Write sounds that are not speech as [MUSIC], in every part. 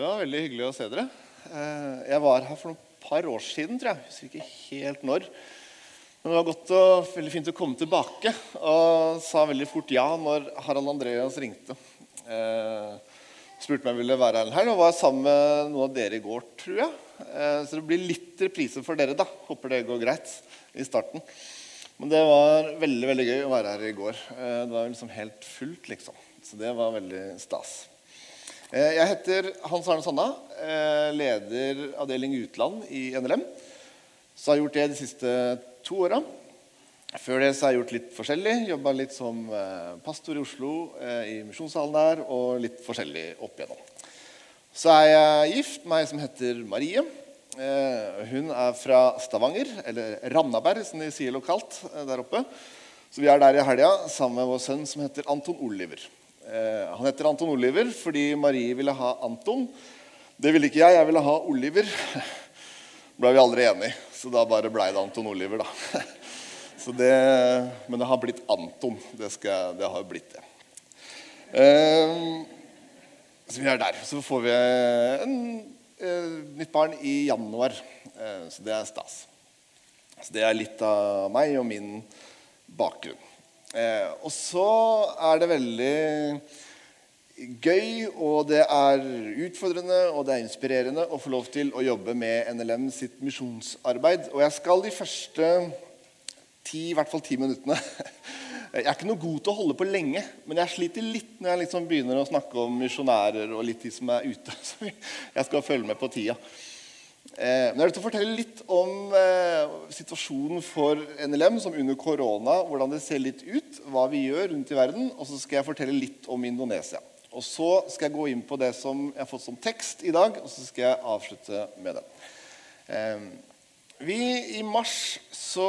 Det var veldig hyggelig å se dere. Eh, Jeg var her for noen par år siden, tror jeg. Jeg husker ikke helt når. Men det var godt og veldig fint å komme tilbake. Og sa veldig fort ja når Harald Andreas ringte. Eh, spurte om jeg ville være her. Og var sammen med noen av dere i går, tror jeg. Eh, Så det blir litt reprise for dere, da. Håper det går greit i starten. Men det var veldig veldig gøy å være her i går. Det var liksom helt fullt, liksom. Så det var veldig stas. Eh, Jeg heter Hans Arne Sanna, eh, leder avdeling utland i NLM. Så har jeg gjort det de siste to åra. Før det så har jeg gjort litt forskjellig. Jobba litt som eh, pastor i Oslo, i misjonssalen der, og litt forskjellig opp igjennom. Så er jeg gift med ei som heter Marie. Hun er fra Stavanger, eller Randaberg, som de sier lokalt der oppe. Så vi er der i helga sammen med vår sønn som heter Anton Oliver. Eh, Han heter Anton Oliver fordi Marie ville ha Anton. Det ville ikke jeg. Jeg ville ha Oliver. [LAUGHS] ble vi aldri enige, så da bare blei det Anton Oliver, da. [LAUGHS] Det, men det har blitt Anton. Det, skal, det har blitt det. Eh, så vi er der. Så får vi en, eh, nytt barn i januar. Så det er stas. Så det er litt av meg og min bakgrunn. Eh, og så er det veldig gøy, og det er utfordrende og det er inspirerende å få lov til å jobbe med NLM sitt misjonsarbeid. Og jeg skal de første ti, i hvert fall ti minuttene [LAUGHS] Jeg er ikke noe god til å holde på lenge, men jeg sliter litt når jeg liksom begynner å snakke om misjonærer og litt de som er ute. [LAUGHS] Så jeg skal følge med på tida. Eh, men jeg lyst til å fortelle litt om eh, situasjonen for NLM som under korona. Hvordan det ser litt ut, hva vi gjør rundt i verden. Og så skal jeg fortelle litt om Indonesia. Og så skal jeg gå inn på det som jeg har fått som tekst i dag, og så skal jeg avslutte med det. Eh, vi I mars så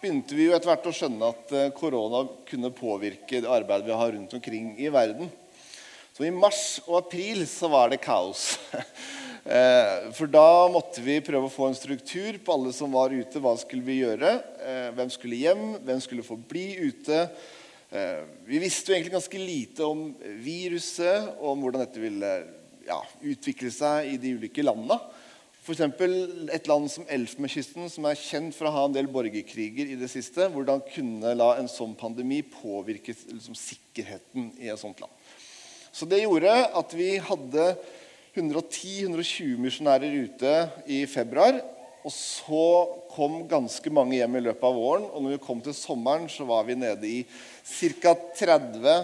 begynte vi jo etter hvert å skjønne at eh, korona kunne påvirke det arbeidet vi har rundt omkring i verden. Så i mars og april så var det kaos. [LAUGHS] Eh, For da måtte vi prøve å få en struktur på alle som var ute. Hva skulle vi gjøre? Eh, Hvem skulle hjem? Hvem skulle få bli ute? Eh, Vi visste jo egentlig ganske lite om viruset og om hvordan dette ville ja, utvikle seg i de ulike landene. F.eks. et land som Elfenbenskysten, som er kjent for å ha en del borgerkriger i det siste. Hvordan kunne la en sånn pandemi påvirke liksom, sikkerheten i et sånt land? Så det gjorde at vi hadde 110-120 misjonærer ute i februar. Og så kom ganske mange hjem i løpet av våren. Og når vi kom til sommeren, så var vi nede i ca. 30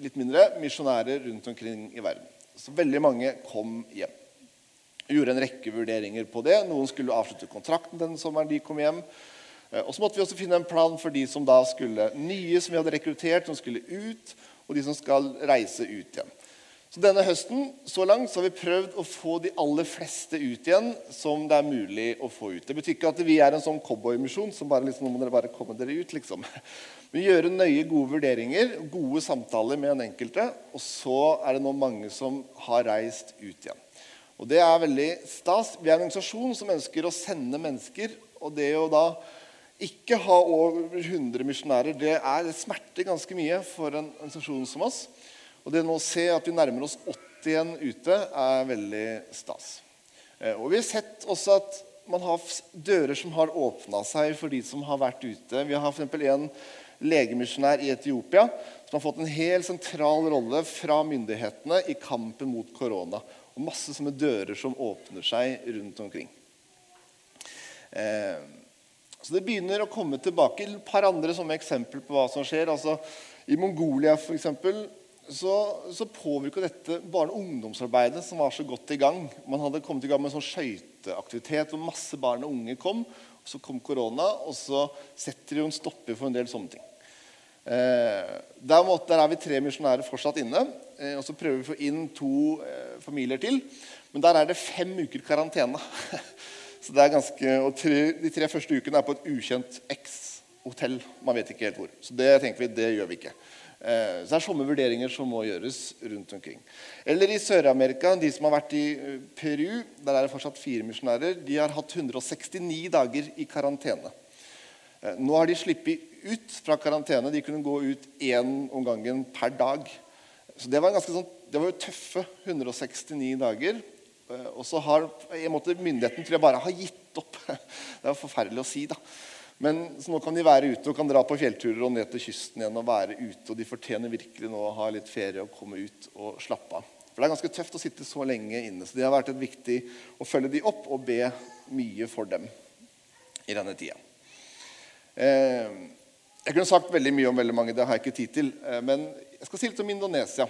litt mindre, misjonærer rundt omkring i verden. Så veldig mange kom hjem. Vi gjorde en rekke vurderinger på det. Noen skulle avslutte kontrakten den sommeren de kom hjem. Eh, Og så måtte vi også finne en plan for de som da skulle nye som vi hadde rekruttert, som skulle ut, og de som skal reise ut igjen. Så denne høsten så langt så har vi prøvd å få de aller fleste ut igjen som det er mulig å få ut. Det betyr ikke at vi er en sånn cowboymisjon som bare liksom, nå må dere bare komme dere ut. liksom. Vi gjør nøye gode vurderinger, gode samtaler med den enkelte, og så er det nå mange som har reist ut igjen. Og Det er veldig stas. Vi er en organisasjon som ønsker å sende mennesker. Og det å da ikke ha over 100 misjonærer, det er det smerter ganske mye for en organisasjon som oss. Og det å se at vi nærmer oss 80 igjen ute, er veldig stas. Eh, Og vi har sett også at man har dører som har åpna seg for de som har vært ute. Vi har f.eks. en legemisjonær i Etiopia som har fått en helt sentral rolle fra myndighetene i kampen mot korona. Og masse sånne dører som åpner seg rundt omkring. Eh, så det begynner å komme tilbake. Et par andre sånne eksempler på hva som skjer. Altså, I Mongolia for eksempel, så, så påvirka dette barne- og ungdomsarbeidet som var så godt i gang. Man hadde kommet i gang med en sånn skøyteaktivitet hvor masse barn og unge kom. og Så kom korona, og så setter de jo en stopper for en del sånne ting. Eh, der, måtte, der er vi tre misjonærer fortsatt inne. Eh, og så prøver vi å få inn to eh, familier til. Men der er det fem uker karantene. [LAUGHS] så det er ganske, og tre, De tre første ukene er på et ukjent X-hotell. Man vet ikke helt hvor. Så det tenker vi, det gjør vi ikke. Eh, så det er sånne vurderinger som må gjøres rundt omkring. Eller i Sør-Amerika, de som har vært i eh, Peru, der er det fortsatt fire misjonærer. De har hatt 169 dager i karantene. Eh, Nå har de sluppet ut fra karantene. De kunne gå ut én om gangen per dag. Så det var, ganske sånn, det var jo tøffe 169 dager. Og så har måte, myndigheten tror jeg bare har gitt opp. [LAUGHS] Det er forferdelig å si, da. Men så nå kan de være ute og kan dra på fjellturer og ned til kysten igjen og være ute. Og de fortjener virkelig nå å ha litt ferie og komme ut og slappe av. For det er ganske tøft å sitte så lenge inne. Så det har vært viktig å følge de opp og be mye for dem i denne tida. Eh, jeg kunne sagt veldig mye om veldig mange, det har jeg ikke tid til. Eh, men jeg skal si litt om Indonesia.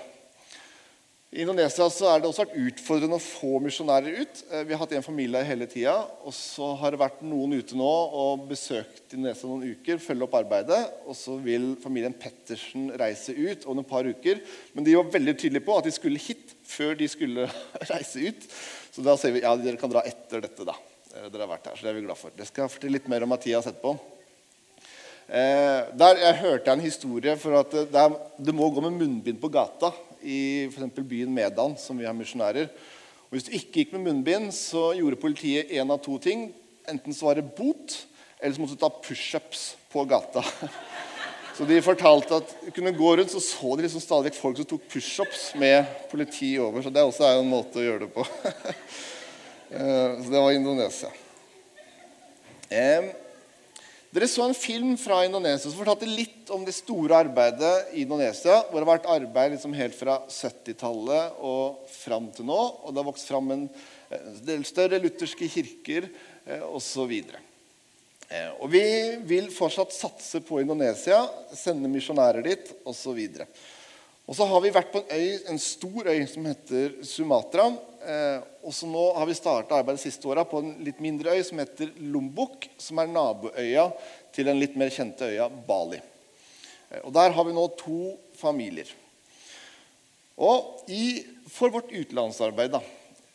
I Indonesia er det også vært utfordrende å få misjonærer ut. Eh, vi har hatt en familie hele tida. Og så har det vært noen ute nå og besøkt Indonesia noen uker. følge opp arbeidet, Og så vil familien Pettersen reise ut om et par uker. Men de var veldig tydelige på at de skulle hit før de skulle [LAUGHS] reise ut. Så da sier vi ja, dere kan dra etter dette, da. Eh, dere har vært her, så Det er vi glad for. Det skal jeg fortelle litt mer om Mathias etterpå. Eh, der jeg hørte en historie for at det, er, det må gå med munnbind på gata i for byen Medan, som vi har misjonærer. Og Hvis du ikke gikk med munnbind, så gjorde politiet én av to ting. Enten så var det bot, eller så måtte du ta pushups på gata. [LAUGHS] Så de fortalte at du kunne gå rundt, så så de liksom stadig folk som tok pushups med politi over. Så det også er en måte å gjøre det på. [LAUGHS] Eh, så det var Indonesia. Dere så en film fra Indonesia som fortalte litt om det store arbeidet i Indonesia. hvor det har vært arbeid liksom helt fra 70-tallet og fram til nå. Og det har vokst fram en del større lutherske kirker eh, osv. Eh, og vi vil fortsatt satse på Indonesia, sende misjonærer dit osv. Og så har vi vært på en øy, en stor øy som heter Sumatra. Eh, og så nå har vi starta arbeidet siste åra på en litt mindre øy som heter Lombok, som er naboøya til den litt mer kjente øya Bali. Eh, og Der har vi nå to familier. Og i, For vårt utenlandsarbeid da,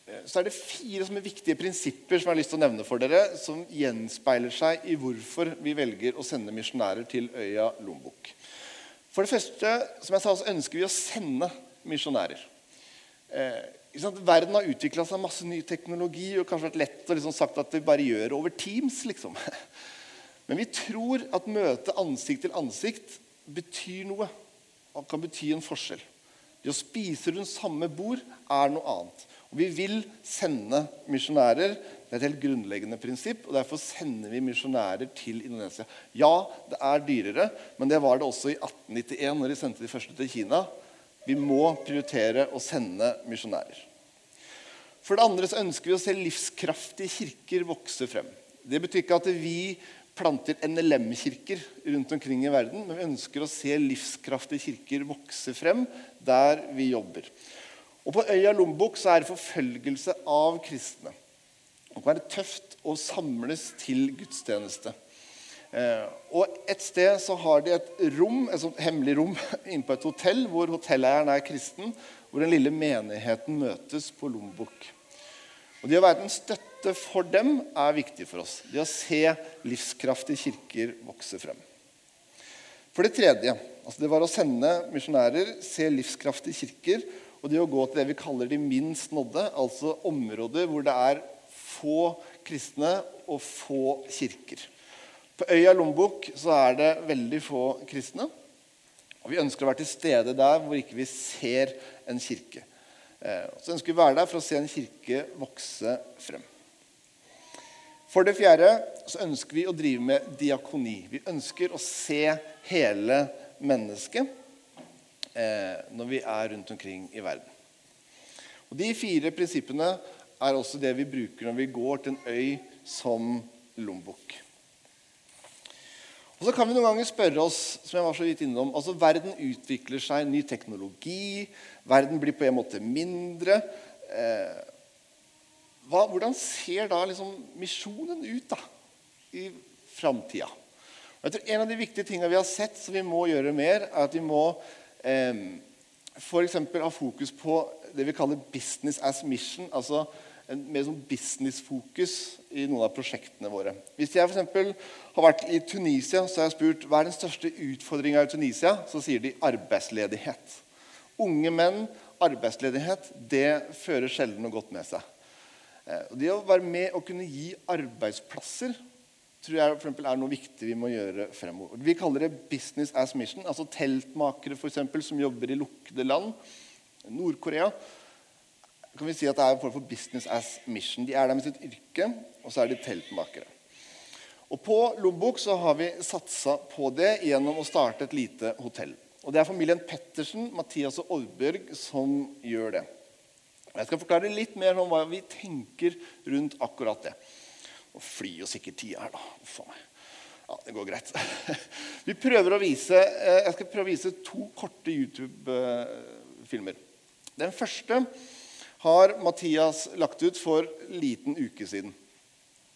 eh, så er det fire som er viktige prinsipper som jeg har lyst til å nevne for dere, som gjenspeiler seg i hvorfor vi velger å sende misjonærer til øya Lombok. For det første som jeg sa, så ønsker vi å sende misjonærer. Eh, Verden har utvikla seg masse ny teknologi og kanskje vært lett å liksom sagt at vi bare gjør det over Teams. liksom. [LAUGHS] Men vi tror at møte ansikt til ansikt betyr noe. Og kan bety en forskjell. Det å spise rundt samme bord er noe annet. Og Vi vil sende misjonærer. Det er et helt grunnleggende prinsipp. og Derfor sender vi misjonærer til Indonesia. Ja, det er dyrere, men det var det også i 1891, når de sendte de første til Kina. Vi må prioritere å sende misjonærer. For det andre så ønsker vi å se livskraftige kirker vokse frem. Det betyr ikke at vi planter NLM-kirker rundt omkring i verden, men vi ønsker å se livskraftige kirker vokse frem der vi jobber. Og På øya Lombok så er det forfølgelse av kristne. Det kan være tøft å samles til gudstjeneste. Eh, og Et sted så har de et rom, et sånt hemmelig rom [LAUGHS] inne på et hotell, hvor hotelleieren er kristen, hvor den lille menigheten møtes på Lombok. Og Det å være en støtte for dem er viktig for oss. Det å se livskraftige kirker vokse frem. For det tredje altså det var å sende misjonærer, se livskraftige kirker, og det å gå til det vi kaller de minst nådde, altså områder hvor det er få kristne og få kirker. På øya Lombok så er det veldig få kristne. Og Vi ønsker å være til stede der hvor ikke vi ser en kirke. Eh, så ønsker vi å være der for å se en kirke vokse frem. For det fjerde så ønsker vi å drive med diakoni. Vi ønsker å se hele mennesket eh, når vi er rundt omkring i verden. Og De fire prinsippene er også det vi bruker når vi går til en øy som Lombok. Og så kan vi noen ganger spørre oss som jeg var så vidt innom, altså Verden utvikler seg, ny teknologi, verden blir på en måte mindre. Eh, hva, hvordan ser da liksom misjonen ut da, i framtida? En av de viktige tingene vi har sett som vi må gjøre mer, er at vi må eh, f.eks. ha fokus på det vi kaller 'business as mission'. altså en mer sånn businessfokus i noen av prosjektene våre. Hvis jeg for har vært i Tunisia så har jeg spurt hva er den største utfordringa i Tunisia, så sier de arbeidsledighet. Unge menn, arbeidsledighet, det fører sjelden noe godt med seg. Eh, det å være med og kunne gi arbeidsplasser tror jeg for er noe viktig vi må gjøre fremover. Vi kaller det 'business as mission'. altså Teltmakere for eksempel, som jobber i lukkede land. Nord-Korea kan vi si at det er en form for business as mission. De er der med sitt yrke, og så er de teltmakere. Og På Lombok så har vi satsa på det gjennom å starte et lite hotell. Og Det er familien Pettersen, Mathias og Oddbjørg som gjør det. Jeg skal forklare litt mer om hva vi tenker rundt akkurat det. Og flyr jo sikkert tida her, da. Uff a meg. Ja, det går greit. [LAUGHS] Vi prøver å vise, eh, Jeg skal prøve å vise to korte YouTube-filmer. Den første har Mathias lagt ut for liten uke siden.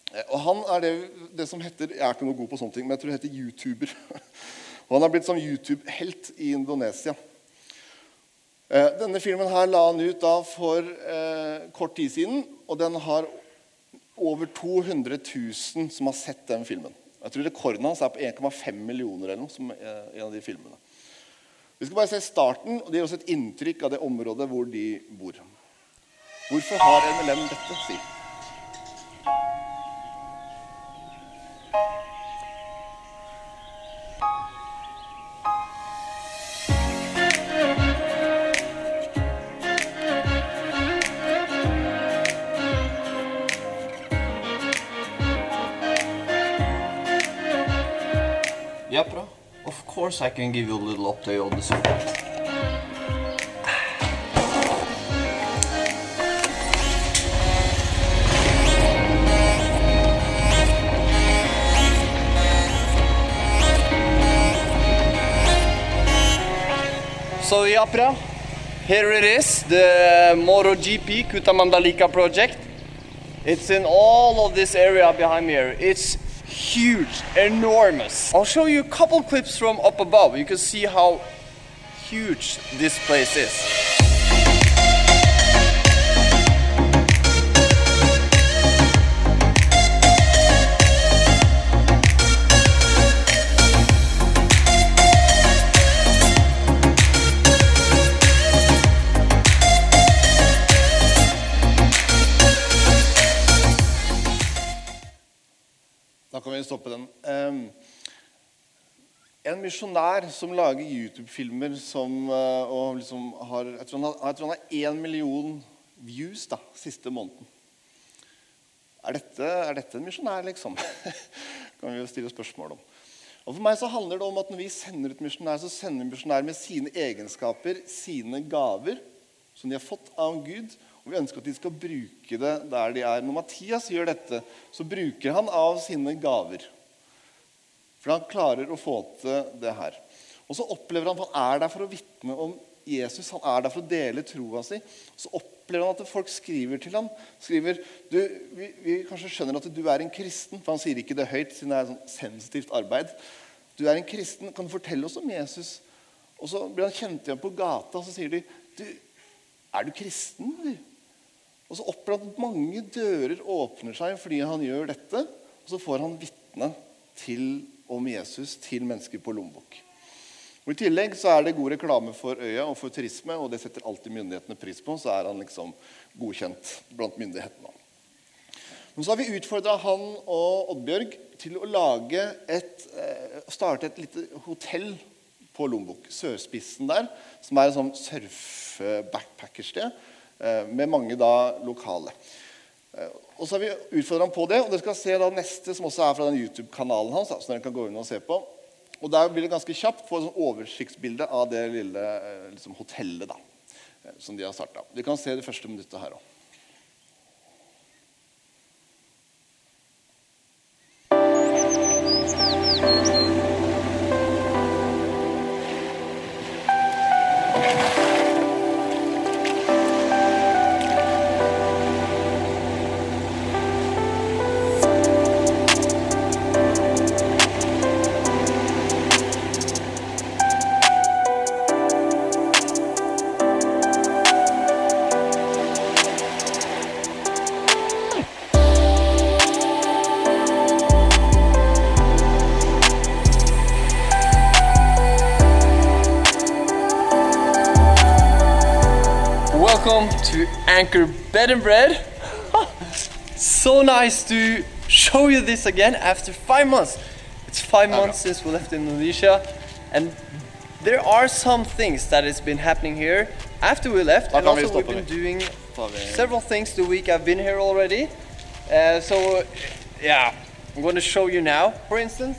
Eh, og Han er det, det, som heter Jeg er ikke noe god på sånne ting, men jeg tror det heter YouTuber. [LAUGHS] Og Han har blitt som YouTube-helt i Indonesia. Eh, denne filmen her la han ut da for kort tid siden, og den har over 200 000 som har sett den filmen. Jeg tror rekorden hans er på 1,5 millioner eller noe. som en av de filmene. Vi skal bare se starten, og det gir oss et inntrykk av det området hvor de bor. Hvorfor har NLM dette, si? Course I can give you a little update on the support. So Yapra, here it is, the MotoGP Kutamandalika project. It's in all of this area behind me here. It's huge, enormous. I'll show you a couple clips from up above. You can see how huge this place is. Stoppe den. En misjonær som lager YouTube-filmer uh, og liksom har jeg tror, har, jeg tror, han har én million views da, siste måneden. Er dette, er dette en misjonær, liksom? [LAUGHS] kan vi jo stille spørsmål om. Og For meg så handler det om at når vi sender ut misjonær, så sender vi misjonær med sine egenskaper, sine gaver, som de har fått av Gud, og Vi ønsker at de skal bruke det der de er. Når Mathias gjør dette, så bruker han av sine gaver. For han klarer å få til det her. Og så opplever han at han er der for å vitne om Jesus. Han er der for å dele troa si. Så opplever han at folk skriver til ham. Skriver, du, vi, vi, kanskje skjønner at du er en kristen, for han sier ikke det høyt, siden det er sånn sensitivt arbeid. Du er en kristen, kan du fortelle oss om Jesus? Og så blir han kjent igjen på gata, og så sier de du, er du kristen? Du? Og så opplever han at mange dører åpner seg fordi han gjør dette. Og så får han vitne om Jesus til mennesker på lommebok. Og I tillegg så er det god reklame for øya og for turisme, og det setter alltid myndighetene pris på. Så er han liksom godkjent blant myndighetene. Men så har vi utfordra han og Oddbjørg til å et, eh, starte et lite hotell på Lombok. Sørspissen der, som er et sånn surfe-backpackersted med mange da lokale. Eh, og så har vi utfordra ham på det, og dere skal se da neste, som også er fra den YouTube-kanalen hans. så dere kan gå inn og se på. Og Der blir det ganske kjapt få et oversiktsbilde av det lille eh, liksom, hotellet da, som de har starta. Vi kan se det første minuttet her òg. Nice to show you this again after five months. It's five months since we left Indonesia, and there are some things that has been happening here after we left, and also we've been doing several things the week I've been here already. Uh, so, yeah, I'm going to show you now. For instance,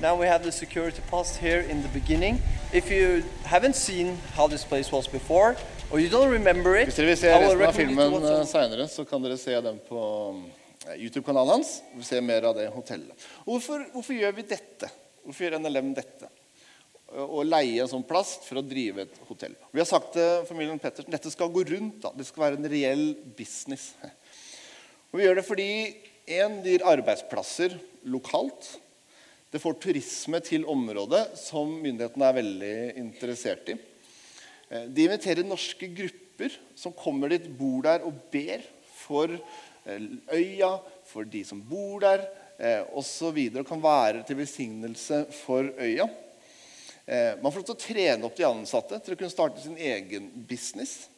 now we have the security post here in the beginning. If you haven't seen how this place was before, or you don't remember it, Hvis dere vil se I will resten av recommend you to filmen watch eh, it. senere, så kan dere se den på YouTube-kanalen hans. Vi ser mer av det hotellet. Hvorfor, hvorfor gjør vi dette? Hvorfor gjør NLM dette? Å leie en sånn plass for å drive et hotell. Vi har sagt til familien Pettersen dette skal gå rundt. da. Det skal være en reell business. [LAUGHS] Og Vi gjør det fordi det gir arbeidsplasser lokalt. Det får turisme til området, som myndighetene er veldig interessert i. Eh, De inviterer norske grupper som kommer dit, bor der og ber for eh, øya, for de som bor der osv. Og, kan være til velsignelse for øya. Eh, Man får lov til å trene opp de ansatte til å kunne starte sin egen business.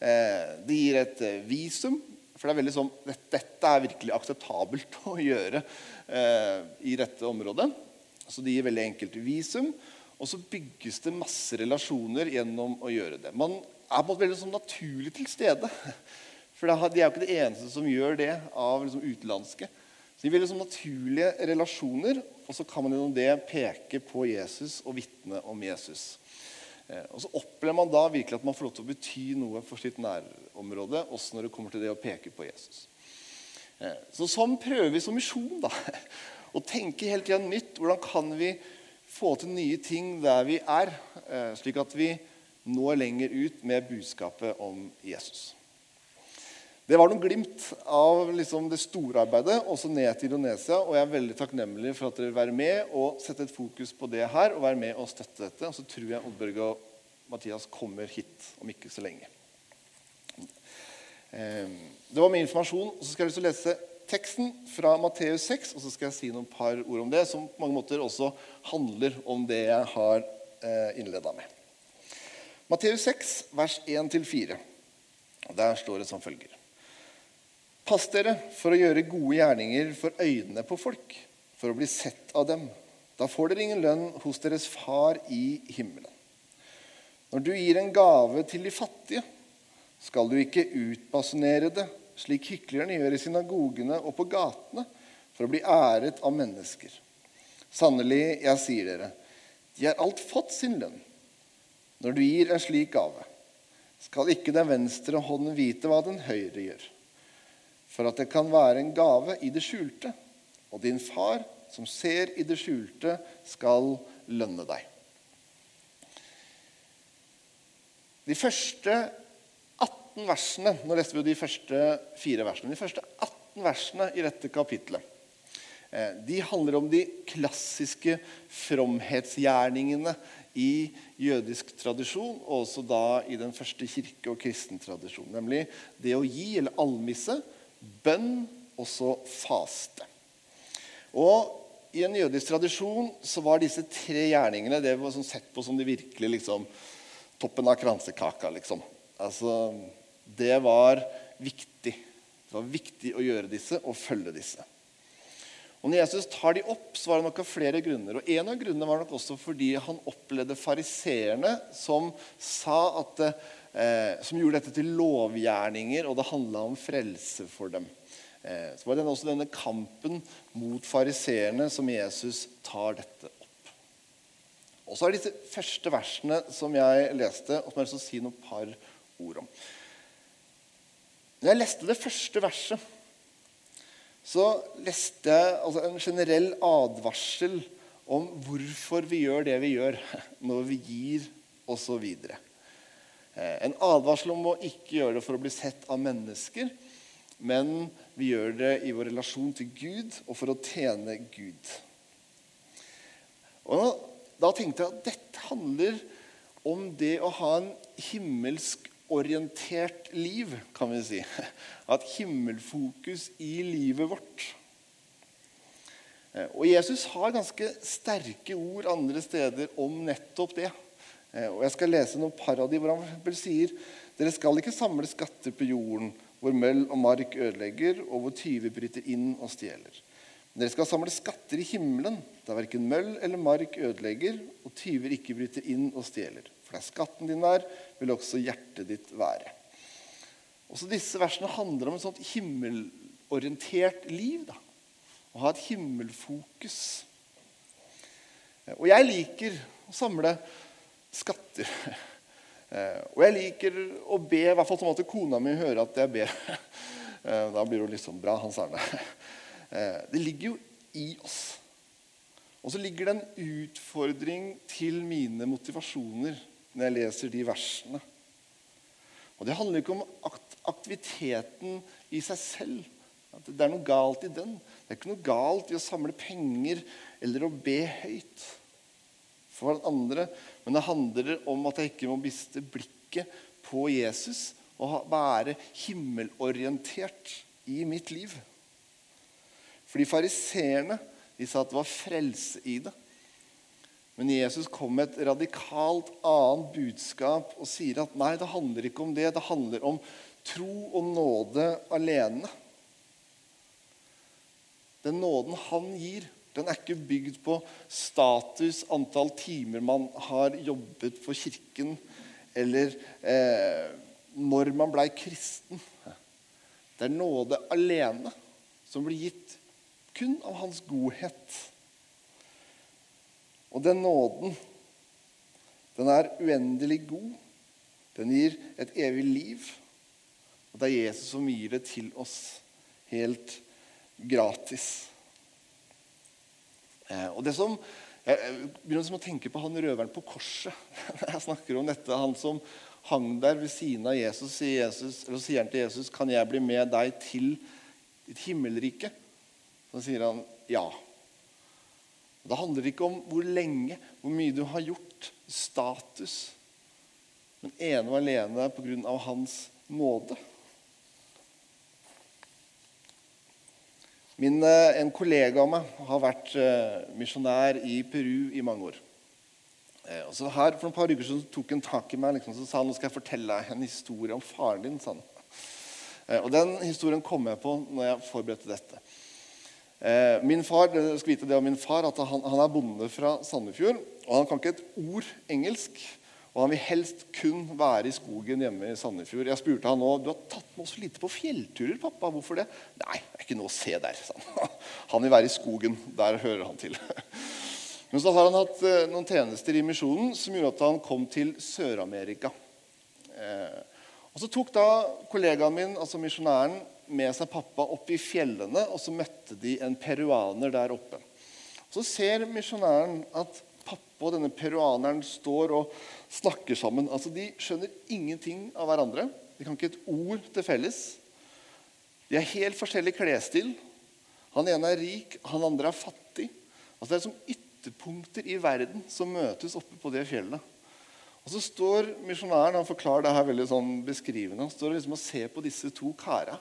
Eh, Det gir et eh, visum, for det er veldig sånn, dette, dette er virkelig akseptabelt [LAUGHS] å gjøre eh, i dette området. Så det gir veldig enkelt visum. Og så bygges det masse relasjoner gjennom å gjøre det. Man er på en måte veldig sånn naturlig til stede. For de er jo ikke det eneste som gjør det av liksom utenlandske. Så de vil liksom naturlige relasjoner, og så kan man gjennom det peke på Jesus og vitne om Jesus. Eh, Og så opplever man da virkelig at man får lov til å bety noe for sitt nærområde, også når det kommer til det å peke på Jesus. Eh, Så sånn prøver vi som misjon da, [LAUGHS] å tenke hele tida nytt. Hvordan kan vi få til nye ting der vi er, eh, slik at vi når lenger ut med budskapet om Jesus. Det var noen glimt av liksom det store arbeidet, også ned til Indonesia. Og jeg er veldig takknemlig for at dere vil være med og sette et fokus på det her. Og være med og støtte dette. Og så tror jeg Oddbjørg og Mathias kommer hit om ikke så lenge. Eh, Det var min informasjon. Og så skal jeg lyst til å lese teksten fra Matteus 6, og så skal jeg si noen par ord om det, som på mange måter også handler om det jeg har innleda med. Matteus 6, vers 1-4. Der står det som følger. Pass dere for å gjøre gode gjerninger for øynene på folk, for å bli sett av dem. Da får dere ingen lønn hos deres far i himmelen. Når du gir en gave til de fattige, skal du ikke utbasunere det, slik hyklerne gjør i synagogene og på gatene, for å bli æret av mennesker. Sannelig, jeg sier dere, de har alt fått sin lønn. Når du gir en slik gave, skal ikke den venstre hånden vite hva den høyre gjør. For at det kan være en gave i det skjulte, og din far, som ser i det skjulte, skal lønne deg. De første 18 versene Nå leste vi jo de første fire versene. De første 18 versene i dette kapitlet eh, de handler om de klassiske fromhetsgjerningene i jødisk tradisjon, og også da i den første kirke- og kristentradisjonen. Nemlig det å gi, eller almisse, bønn og så faste. Og I en jødisk tradisjon så var disse tre gjerningene det var sånn sett på som de virkelig liksom, toppen av kransekaka. Liksom. Altså, det var viktig. Det var viktig å gjøre disse og følge disse. Og når Jesus tar de opp, så var det nok av flere grunner. Og En av grunnene var nok også fordi han opplevde fariseerne som sa at, eh, som gjorde dette til lovgjerninger, og det handla om frelse for dem. Eh, så var det også denne kampen mot fariseerne som Jesus tar dette opp. Og så er disse første versene som jeg leste, og som jeg å si noen par ord om. Når jeg leste det første verset, så leste jeg altså, en generell advarsel om hvorfor vi gjør det vi gjør [LAUGHS] når vi gir osv. Eh, En advarsel om å ikke gjøre det for å bli sett av mennesker, men vi gjør det i vår relasjon til Gud og for å tjene Gud. Og Da tenkte jeg at dette handler om det å ha en himmelsk orientert liv, kan vi si. [LAUGHS] Ha et himmelfokus i livet vårt. Eh, Og Jesus har ganske sterke ord andre steder om nettopp det. Eh, Og Jeg skal lese noen par av dem hvor han sier dere skal ikke samle skatter på jorden hvor møll og mark ødelegger, og hvor tyver bryter inn og stjeler. Men dere skal samle skatter i himmelen, der verken møll eller mark ødelegger, og tyver ikke bryter inn og stjeler. For der skatten din er, vil også hjertet ditt være. Også disse versene handler om et sånt himmelorientert liv. da. Å ha et himmelfokus. Og jeg liker å samle skatter. Eh, og jeg liker å be, i hvert fall sånn at kona mi hører at jeg ber. [LAUGHS] Eh, da blir hun liksom bra, Hans [LAUGHS] Arne. Eh, det ligger jo i oss. Og så ligger det en utfordring til mine motivasjoner når jeg leser de versene. Og Det handler ikke om aktiviteten i seg selv. At det er noe galt i den. Det er ikke noe galt i å samle penger eller å be høyt for andre. Men det handler om at jeg ikke må miste blikket på Jesus og være himmelorientert i mitt liv. Fordi fariseerne sa at det var frelse i det. Men Jesus kom med et radikalt annet budskap og sier at nei, det handler ikke om det. Det handler om tro og nåde alene. Den nåden han gir, den er ikke bygd på status, antall timer man har jobbet for Kirken, eller eh, når man blei kristen. Det er nåde alene som blir gitt kun av hans godhet. Og den nåden, den er uendelig god. Den gir et evig liv. Og det er Jesus som gir det til oss helt gratis. Eh, og det som, Jeg begynner liksom å tenke på han røveren på korset. [LAUGHS] Jeg snakker om dette, Han som hang der ved siden av Jesus, sier, Jesus, sier han til Jesus, 'Kan jeg bli med deg til ditt himmelrike?' Så sier han ja. Det handler ikke om hvor lenge, hvor mye du har gjort, status, men ene og alene pga. hans nåde. Min, eh, en kollega av meg har vært uh, misjonær i Peru i mange år. Eh, og så her For et par uker siden tok han tak i meg liksom, så sa han, nå skal jeg fortelle deg en historie om faren din. Sa han. Eh, og Den historien kom jeg på når jeg forberedte dette. Eh, min far, dere skal vite det om min far, at han, han er bonde fra Sandefjord. og Han kan ikke et ord engelsk. Og han vil helst kun være i skogen hjemme i Sandefjord. Jeg spurte han nå, du har tatt med oss for lite på fjellturer. pappa, hvorfor det? Nei, det er ikke noe å se der. Han [LAUGHS] Han vil være i skogen. Der hører han til. [LAUGHS] Men så har han hatt eh, noen tjenester i misjonen som gjorde at han kom til Sør-Amerika. Eh, og Så tok da kollegaen min, altså misjonæren, med seg pappa opp i fjellene, og så møtte de en peruaner der oppe. Så ser misjonæren at pappa og denne peruaneren står og snakker sammen. Altså, De skjønner ingenting av hverandre. De kan ikke et ord til felles. De har helt forskjellig klesstil. Han ene er rik, han andre er fattig. Altså, det er som ytterpunkter i verden som møtes oppe på det fjellet. Og så står misjonæren han forklarer det her veldig sånn beskrivende, han står liksom og ser på disse to kara.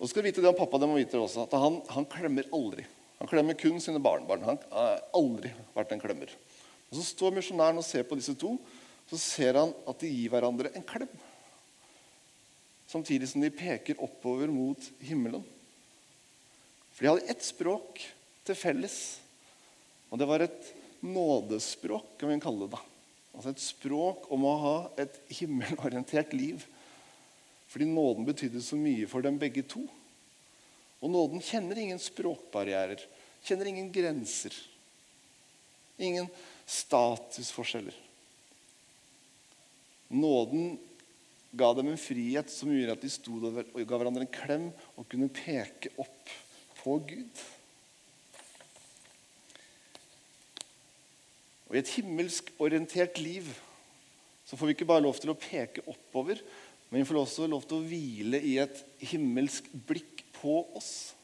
Og så skal du vite det om pappa det må vite også, at han, han klemmer aldri. Han klemmer kun sine barnebarn. Han har aldri vært en klemmer. Og Så står misjonæren og ser på disse to. Så ser han at de gir hverandre en klem. Samtidig som de peker oppover mot himmelen. For de hadde ett språk til felles. Og det var et nådespråk, kan vi kalle det. da. Altså Et språk om å ha et himmelorientert liv. Fordi nåden betydde så mye for dem begge to. Og nåden kjenner ingen språkbarrierer, kjenner ingen grenser. Ingen statusforskjeller. Nåden ga dem en frihet som gjorde at de sto der og ga hverandre en klem og kunne peke opp på Gud. Og I et himmelsk orientert liv så får vi ikke bare lov til å peke oppover, men vi får også lov til å hvile i et himmelsk blikk på oss.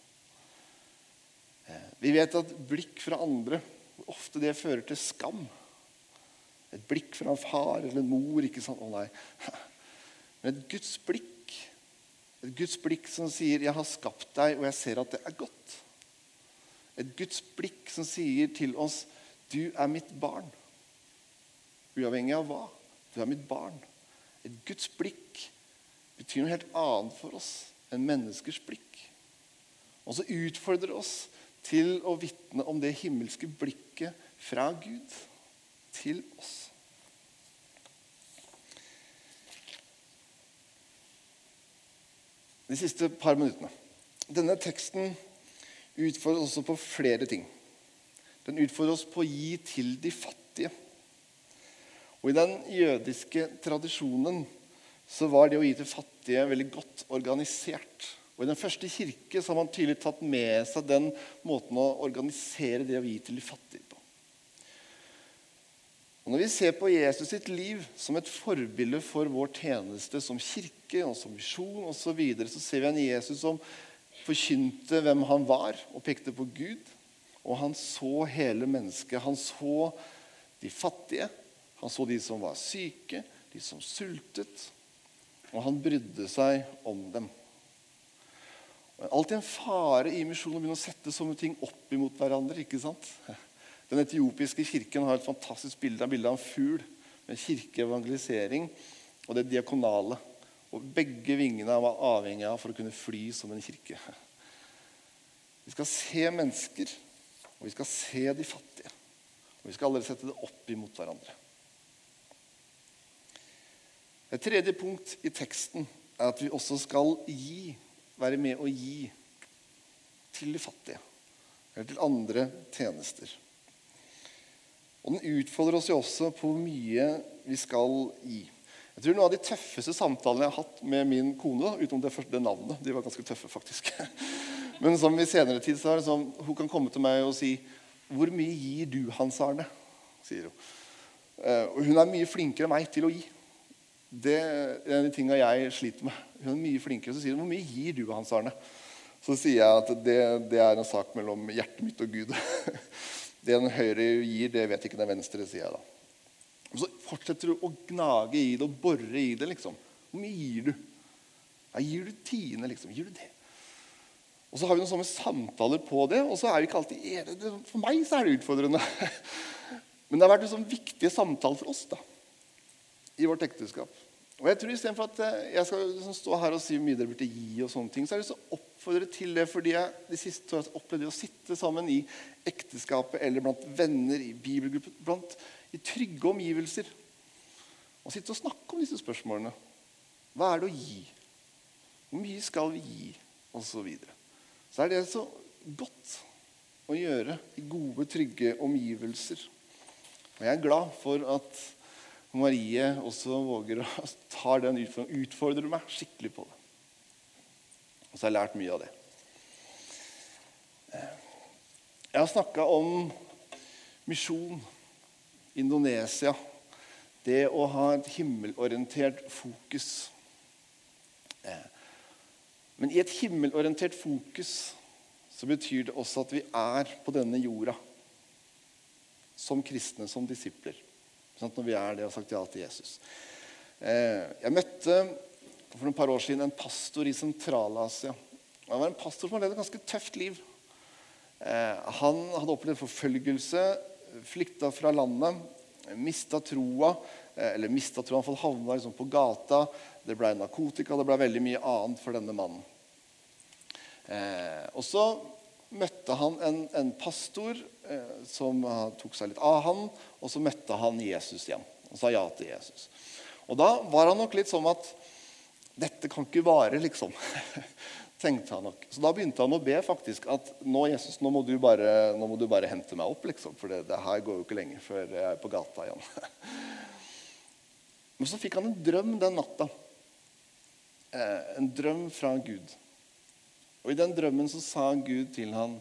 Eh, vi vet at blikk fra andre ofte det fører til skam. Et blikk fra en far eller en mor. ikke sant? Å nei. [LAUGHS] Men et Guds blikk, et Guds blikk som sier 'Jeg har skapt deg, og jeg ser at det er godt'. Et Guds blikk som sier til oss 'Du er mitt barn'. Uavhengig av hva. Du er mitt barn. Et Guds blikk betyr noe helt annet for oss enn menneskers blikk. Og så utfordrer oss til å vitne om det himmelske blikket fra Gud til oss. de siste par minuttene. Denne teksten utfordrer oss også på flere ting. Den utfordrer oss på å gi til de fattige. Og I den jødiske tradisjonen så var det å gi til fattige veldig godt organisert. Og I den første kirke så har man tydelig tatt med seg den måten å organisere det å gi til de fattige på. Og Når vi ser på Jesus sitt liv som et forbilde for vår tjeneste som kirke og som misjon osv., så, videre, så ser vi en Jesus som forkynte hvem han var, og pekte på Gud. Og han så hele mennesket. Han så de fattige, han så de som var syke, de som sultet. Og han brydde seg om dem. Det er alltid en fare i misjonen å begynne å sette sånne ting opp imot hverandre. ikke sant? Den etiopiske kirken har et fantastisk bilde av en fugl med kirkeevangelisering og det diakonale. Og Begge vingene var avhengig av for å kunne fly som en kirke. Vi skal se mennesker, og vi skal se de fattige. Og vi skal aldri sette det opp imot hverandre. Et tredje punkt i teksten er at vi også skal gi, være med å gi til de fattige. Eller til andre tjenester. Og den utfordrer oss jo også på hvor mye vi skal gi. Jeg tror Noen av de tøffeste samtalene jeg har hatt med min kone, utenom det første navnet De var ganske tøffe, faktisk. [LAUGHS] Men som i senere tid så er det sånn, hun kan komme til meg og si 'Hvor mye gir du, Hans Arne?' sier hun. Eh, og hun er mye flinkere enn meg til å gi. Det er en av de tingene jeg sliter med. Hun er mye flinkere, Så sier hun 'Hvor mye gir du, Hans Arne?' Så sier jeg at det, det er en sak mellom hjertet mitt og Gud. [LAUGHS] Det den høyre gir, det vet ikke den venstre, sier jeg da. Og så fortsetter du å gnage i det og bore i det. liksom. Hvor mye gir du? Ja, gir du tiende, liksom? Gir du det? Og så har vi noen sånne samtaler på det, og så er vi ikke alltid enige. For meg så er det utfordrende. [LAUGHS] Men det har vært en sånn viktig samtale for oss da, i vårt ekteskap. Og jeg tror Istedenfor at eh, jeg skal liksom stå her og si hvor mye dere burde gi, og sånne ting, så er det så oppfordre til det fordi jeg de siste årene opplevde å sitte sammen i ekteskapet eller blant venner i bibelgrupper, blant, i trygge omgivelser. Og sitte og snakke om disse spørsmålene. Hva er det å gi? Hvor mye skal vi gi? Og så videre. Så er det så godt å gjøre i gode, trygge omgivelser. Og jeg er glad for at Marie også våger å [LAUGHS] ta den utfordringen, utfordrer meg skikkelig på det. Og så har jeg lært mye av det. Jeg har snakka om misjon, Indonesia, det å ha et himmelorientert fokus. Men i et himmelorientert fokus så betyr det også at vi er på denne jorda som kristne, som disipler når vi er det og har sagt ja til Jesus. Eh, jeg møtte for noen par år siden en pastor i Sentral-Asia. Han var en pastor som hadde et ganske tøft liv. Eh, han hadde opplevd forfølgelse, flykta fra landet, mista troa. Eh, eller mista troa, han havna liksom på gata. Det ble narkotika, det ble veldig mye annet for denne mannen. og så møtte han en, en pastor som tok seg litt av han, og så møtte han Jesus igjen. Og sa ja til Jesus. Og da var han nok litt sånn at dette kan ikke vare, liksom. [LAUGHS] tenkte han nok. Så da begynte han å be faktisk at nå Jesus, nå må du bare, må du bare hente meg opp, liksom, for det, det, her går jo ikke lenge før jeg er på gata igjen. [LAUGHS] Men så fikk han en drøm den natta. Eh, en drøm fra Gud. Og I den drømmen så sa Gud til han,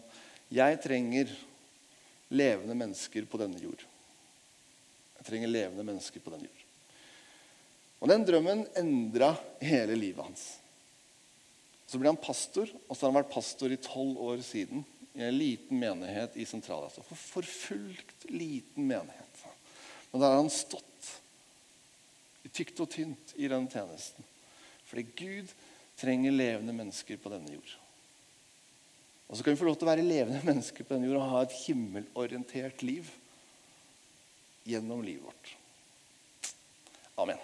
'Jeg trenger levende mennesker på denne jord.' Trenger levende mennesker på den jord. Og Den drømmen endra hele livet hans. Så ble han pastor, og så har han vært pastor i tolv år siden i en liten menighet i Sentral-Asia. For forfulgt liten menighet. Men der har han stått i tykt og tynt i den tjenesten. Fordi Gud trenger levende mennesker på denne jord. Og så kan vi få lov til å være levende mennesker på denne jord og ha et himmelorientert liv gjennom livet vårt. Amen.